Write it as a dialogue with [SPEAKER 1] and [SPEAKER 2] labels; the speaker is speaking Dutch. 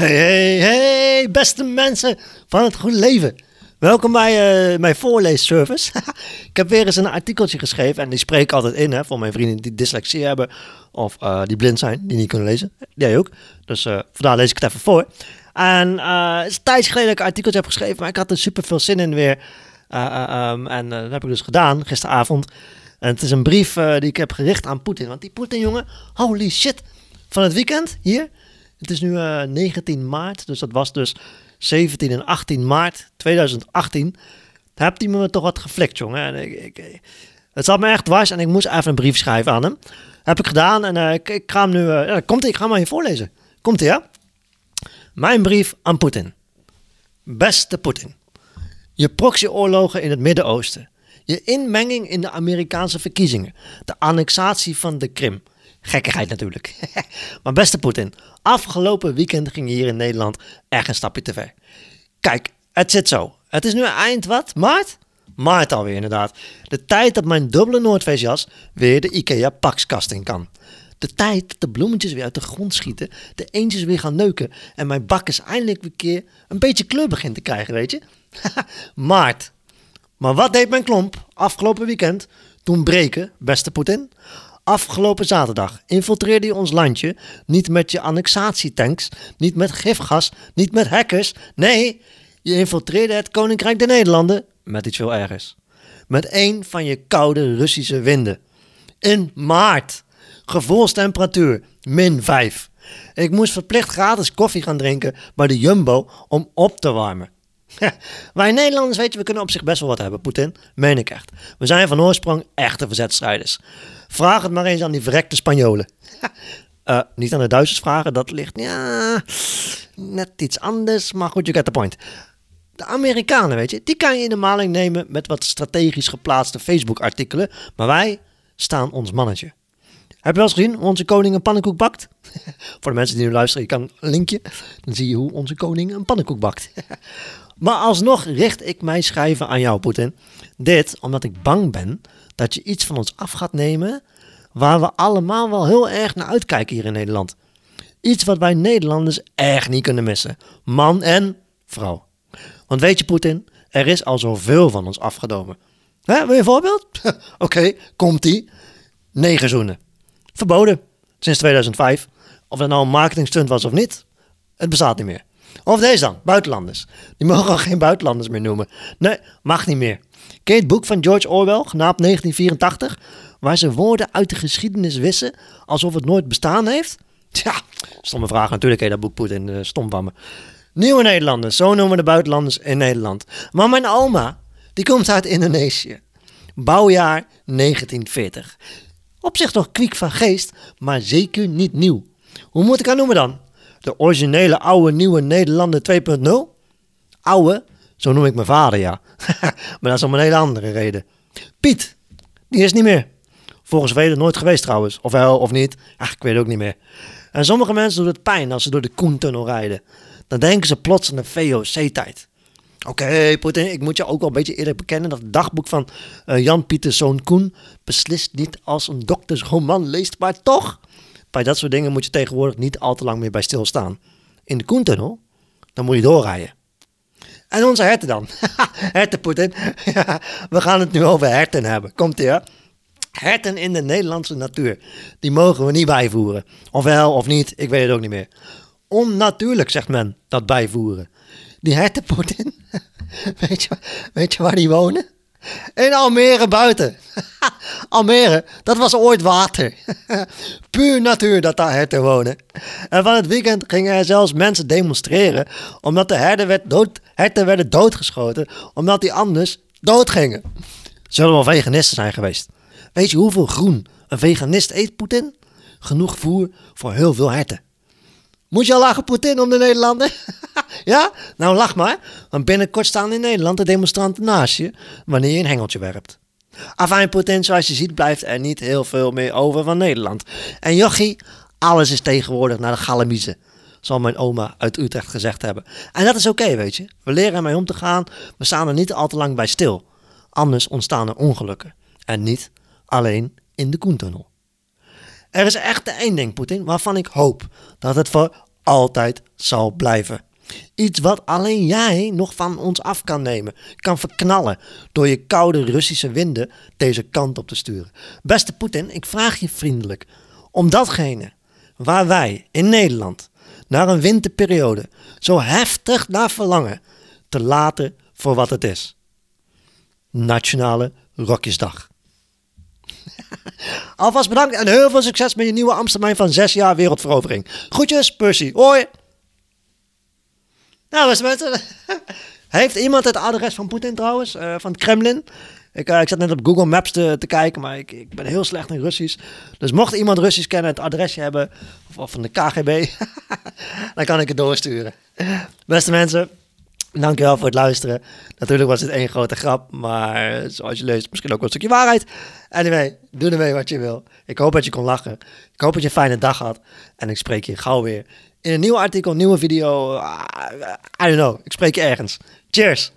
[SPEAKER 1] Hey, hey, hey, beste mensen van het goede leven. Welkom bij uh, mijn voorleesservice. ik heb weer eens een artikeltje geschreven en die spreek ik altijd in hè, voor mijn vrienden die dyslexie hebben of uh, die blind zijn, die niet kunnen lezen. Jij ook. Dus uh, vandaar lees ik het even voor. En het is een tijdje geleden dat ik een artikeltje heb geschreven, maar ik had er super veel zin in weer. Um, en dat heb ik dus gedaan gisteravond. En het is een brief die ik heb gericht aan Poetin. Want die Poetin, jongen, holy shit. Van het weekend hier het is nu uh, eh, 19 maart, dus dat was dus 17 en 18 maart 2018. Daar hebt hij me toch wat geflikt, jongen. En ik, het zat me echt dwars en ik moest even een brief schrijven aan hem. Heb ik gedaan en uh, ik, ga hem nu... Uh, ja, komt ik ga hem maar je voorlezen. Komt-ie, ja? Mijn brief aan Poetin. Beste Poetin. Je proxyoorlogen in het Midden-Oosten. Je inmenging in de Amerikaanse verkiezingen. De annexatie van de Krim. Gekkigheid natuurlijk. maar beste Poetin, afgelopen weekend ging je hier in Nederland echt een stapje te ver. Kijk, het zit zo. Het is nu eind wat? Maart? Maart alweer inderdaad. De tijd dat mijn dubbele Noordfeestjas weer de IKEA pakskast in kan. De tijd dat de bloemetjes weer uit de grond schieten, de eentjes weer gaan neuken en mijn bakkers eindelijk weer keer een beetje kleur begint te krijgen, weet je? Maart. Maar wat deed mijn klomp afgelopen weekend toen breken, beste Poetin? Afgelopen zaterdag infiltreerde je ons landje niet met je annexatietanks, niet met gifgas, niet met hackers. Nee, je infiltreerde het Koninkrijk der Nederlanden met iets veel ergers. Met een van je koude Russische winden. In maart. Gevoelstemperatuur min 5. Ik moest verplicht gratis koffie gaan drinken bij de Jumbo om op te warmen. Wij Nederlanders, weet je, we kunnen op zich best wel wat hebben, Poetin. Meen ik echt. We zijn van oorsprong echte verzetstrijders. Vraag het maar eens aan die verrekte Spanjolen. uh, niet aan de Duitsers vragen, dat ligt ja, net iets anders, maar goed, you get the point. De Amerikanen, weet je, die kan je in de maling nemen met wat strategisch geplaatste Facebook-artikelen, maar wij staan ons mannetje. Heb je wel eens gezien hoe onze koning een pannenkoek bakt? Voor de mensen die nu luisteren, je kan een linkje. Dan zie je hoe onze koning een pannenkoek bakt. maar alsnog richt ik mijn schrijven aan jou, Poetin. Dit omdat ik bang ben dat je iets van ons af gaat nemen waar we allemaal wel heel erg naar uitkijken hier in Nederland. Iets wat wij Nederlanders echt niet kunnen missen. Man en vrouw. Want weet je, Poetin, er is al zoveel van ons afgenomen. Hè, wil je een voorbeeld? Oké, komt-ie. Negen zoenen. Verboden. Sinds 2005. Of dat nou een marketingstunt was of niet, het bestaat niet meer. Of deze dan, buitenlanders. Die mogen al geen buitenlanders meer noemen. Nee, mag niet meer. Ken je het boek van George Orwell, genaamd 1984? Waar ze woorden uit de geschiedenis wissen alsof het nooit bestaan heeft? Tja, stomme vraag natuurlijk, hè, dat boek Poetin, uh, stom van me. Nieuwe Nederlanders, zo noemen we de buitenlanders in Nederland. Maar mijn oma, die komt uit Indonesië. Bouwjaar 1940. Op zich toch kwiek van geest, maar zeker niet nieuw. Hoe moet ik haar noemen dan? De originele oude nieuwe Nederlander 2.0? Oude? Zo noem ik mijn vader, ja. maar dat is om een hele andere reden. Piet, die is niet meer. Volgens velen nooit geweest trouwens. Of wel, of niet. Ach, ik weet ook niet meer. En sommige mensen doen het pijn als ze door de Koentunnel rijden. Dan denken ze plots aan de VOC-tijd. Oké, okay, Poetin, ik moet je ook wel een beetje eerlijk bekennen dat het dagboek van uh, Jan Pieterszoon Koen beslist niet als een doktersroman leest, maar toch, bij dat soort dingen moet je tegenwoordig niet al te lang meer bij stilstaan. In de Koentunnel, dan moet je doorrijden. En onze herten dan. herten, Poetin. we gaan het nu over herten hebben. Komt ie, hè? Herten in de Nederlandse natuur. Die mogen we niet bijvoeren. Of wel of niet, ik weet het ook niet meer. Onnatuurlijk, zegt men, dat bijvoeren. Die herten, Poetin. weet, je, weet je waar die wonen? In Almere buiten. Almere, dat was ooit water. Puur natuur dat daar herten wonen. En van het weekend gingen er zelfs mensen demonstreren. Omdat de herten, werd herten werden doodgeschoten. Omdat die anders doodgingen. Zullen wel veganisten zijn geweest. Weet je hoeveel groen een veganist eet, Poetin? Genoeg voer voor heel veel herten. Moet je al lachen, Poetin, om de Nederlander? ja? Nou, lach maar. Want binnenkort staan in Nederland de demonstranten naast je wanneer je een hengeltje werpt. Afijn, Poetin, zoals je ziet, blijft er niet heel veel meer over van Nederland. En jochie, alles is tegenwoordig naar de galamiezen. Zal mijn oma uit Utrecht gezegd hebben. En dat is oké, weet je. We leren ermee om te gaan. We staan er niet al te lang bij stil. Anders ontstaan er ongelukken. En niet alleen in de Koentunnel. Er is echt één ding, Poetin, waarvan ik hoop dat het voor altijd zal blijven. Iets wat alleen jij nog van ons af kan nemen, kan verknallen door je koude Russische winden deze kant op te sturen. Beste Poetin, ik vraag je vriendelijk om datgene waar wij in Nederland naar een winterperiode zo heftig naar verlangen, te laten voor wat het is. Nationale Rokjesdag. Alvast bedankt en heel veel succes met je nieuwe Amsterdam van 6 jaar wereldverovering. Groetjes, Percy. Hoi! Nou, beste mensen. Heeft iemand het adres van Poetin trouwens? Uh, van het Kremlin? Ik, uh, ik zat net op Google Maps te, te kijken, maar ik, ik ben heel slecht in Russisch. Dus mocht iemand Russisch kennen, het adresje hebben, of van de KGB, dan kan ik het doorsturen. Beste mensen, Dankjewel voor het luisteren. Natuurlijk was dit één grote grap, maar zoals je leest, misschien ook een stukje waarheid. Anyway, doe ermee wat je wil. Ik hoop dat je kon lachen. Ik hoop dat je een fijne dag had. En ik spreek je gauw weer in een nieuw artikel, nieuwe video. I don't know. Ik spreek je ergens. Cheers!